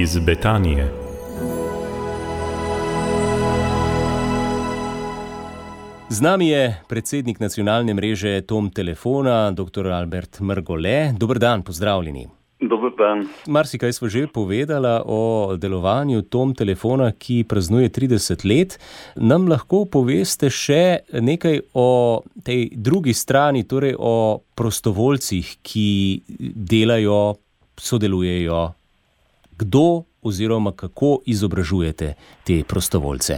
iz Betanije. Z nami je predsednik nacionalne mreže Tom Telefona, dr. Albert Mrgole. Dobr dan, pozdravljeni. Dober dan. Marsikaj smo že povedali o delovanju Tom Telefona, ki praznuje 30 let. Nam lahko poveste še nekaj o tej drugi strani, torej o prostovoljcih, ki delajo, sodelujejo. Kdo oziroma kako izobražujete te prostovoljce?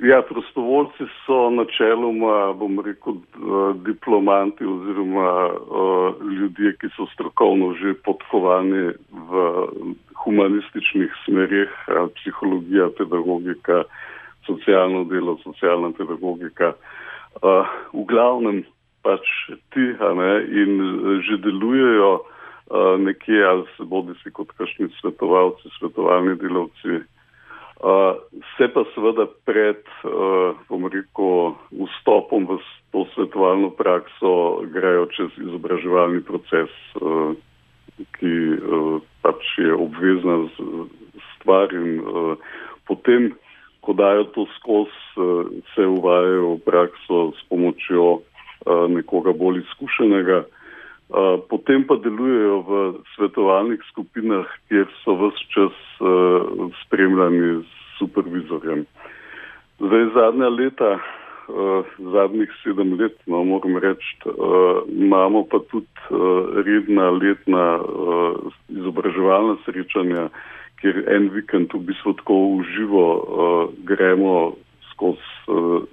Ja, prostovoljci so načeloma, bom rekel, diplomanti oziroma ljudje, ki so strokovno že podkovani v humanističnih smerih, psihologija, pedagogika, socialno delo, socialna pedagogika. V glavnem pač ti ne, in že delujejo nekje, ali se bodi si kot kakšni svetovalci, svetovalni delavci. Uh, se pa seveda pred, uh, bom rekel, vstopom v to svetovalno prakso grejo čez izobraževalni proces, ki pač je obvezna stvar in potem, ko dajo to skozi, se uvajajo v prakso s pomočjo nekoga bolj izkušenega. Potem pa delujejo v svetovalnih skupinah, kjer so vse čas uh, spremljani z supervizorjem. Zdaj zadnja leta, uh, zadnjih sedem let, no, moram reči, uh, imamo pa tudi uh, redna letna uh, izobraževalna srečanja, kjer en vikend v bistvu tako uživo uh, gremo skozi uh,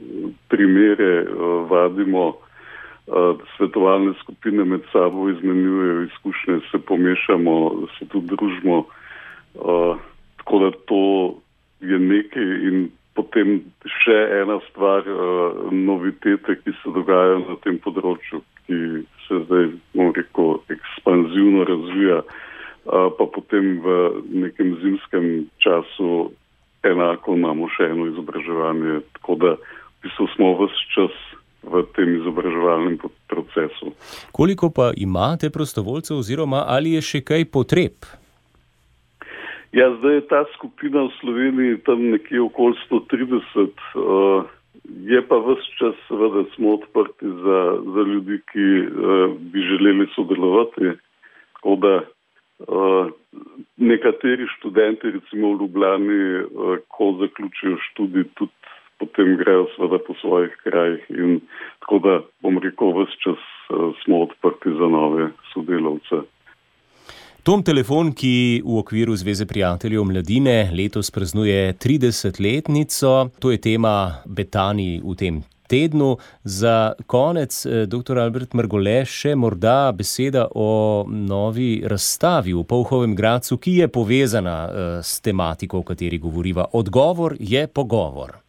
primere, uh, vadimo svetovalne skupine med sabo izmenjujejo izkušnje, se pomešamo, se tudi družimo. Uh, tako da to je nekaj in potem še ena stvar, uh, novitete, ki se dogajajo na tem področju, ki se zdaj, bom rekel, ekspanzivno razvija, uh, pa potem v nekem zimskem času enako imamo še eno izobraževanje. Tako da v bistvu smo vse čas v tem izobraževalnem procesu. Koliko pa imate prostovoljcev, oziroma ali je še kaj potreb? Ja, zdaj je ta skupina v Sloveniji tam nekje okoli 130, uh, je pa vse čas, seveda, smo odprti za, za ljudi, ki uh, bi želeli sodelovati. Tako da uh, nekateri študenti, recimo v Ljubljani, uh, ko zaključijo študij, tudi potem grejo seveda po svojih krajih in tako da bom rekel, vse čas uh, smo odprti za nove sodelavce. Tom Telefon, ki v okviru Zveze prijateljev mladine letos praznuje 30-letnico, to je tema Betani v tem tednu. Za konec, eh, dr. Albert Mrgole, še morda beseda o novi razstavi v Povhovem Gracu, ki je povezana uh, s tematiko, o kateri govoriva. Odgovor je pogovor.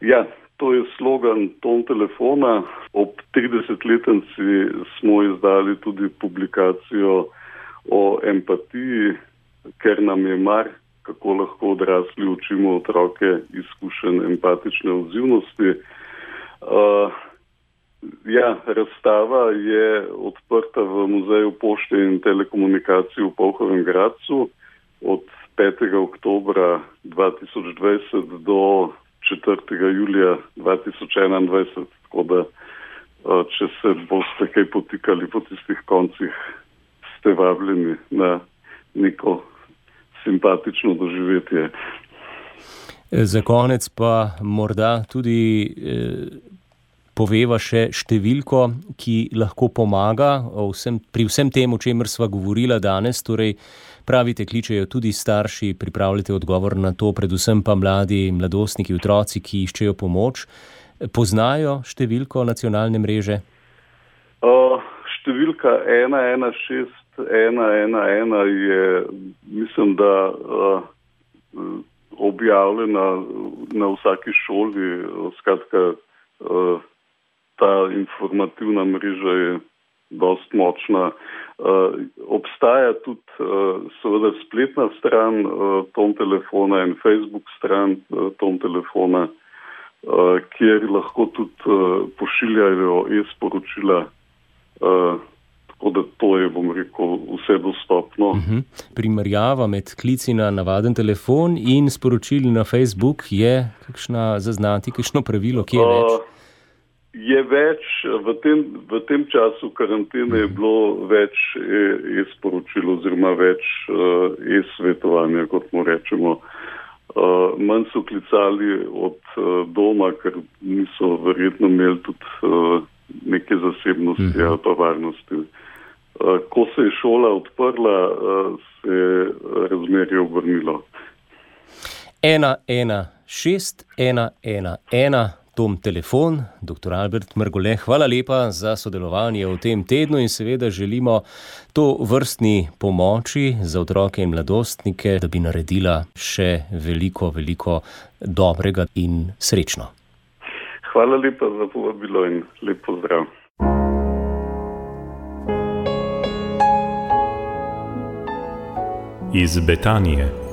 Ja, to je slogan Tom telefona. Ob 30-letnici smo izdali tudi publikacijo o empatiji, ker nam je mar, kako lahko odrasli učimo otroke izkušen empatične odzivnosti. Uh, ja, razstava je odprta v Muzeju pošte in telekomunikacij v Povhovem Gracu od 5. oktobra 2020 do 4. julija 2021, tako da če se boste kaj potikali po tistih koncih, ste vabljeni na neko simpatično doživetje. Za konec pa morda tudi eh, poveva še številko, ki lahko pomaga vsem, pri vsem tem, o čemer sva govorila danes. Torej, pravite, kličejo tudi starši, pripravljate odgovor na to, predvsem pa mladi, mladostniki, otroci, ki iščejo pomoč. Poznajo številko nacionalne mreže? Uh, številka 116 111 je, mislim, da uh, objavljena na vsaki šoli. Skratka, ta informativna mreža je dost močna. Uh, obstaja tudi uh, seveda spletna stran uh, tom telefona in Facebook stran uh, tom telefona, uh, kjer lahko tudi uh, pošiljajo e-sporočila. Uh, tako da to je, bom rekel, vse dostopno. Uh mhm. -huh. Primerjava med klici na navaden telefon in sporočili na Facebook je kakšna zaznati, kakšno pravilo, ki je več? Je več, v tem, v tem času karantene je bilo več e-sporočil e oziroma več uh, e-svetovanja, kot mu rečemo. Uh, manj so klicali od uh, doma, ker niso verjetno imeli tudi uh, neke zasebnosti uh mhm. -huh. ali pa varnosti. Uh, ko se je šola odprla, uh, se je razmerje obrnilo. Ena, ena, šest, ena, ena, ena. Tom Telefon, dr. Albert Mrgole, hvala lepa za sodelovanje v tem tednu in seveda želimo to vrstni pomoči za otroke in mladostnike, da bi naredila še veliko, veliko dobrega in srečno. Hvala lepa za povabilo in lep pozdrav. Iz Betanije.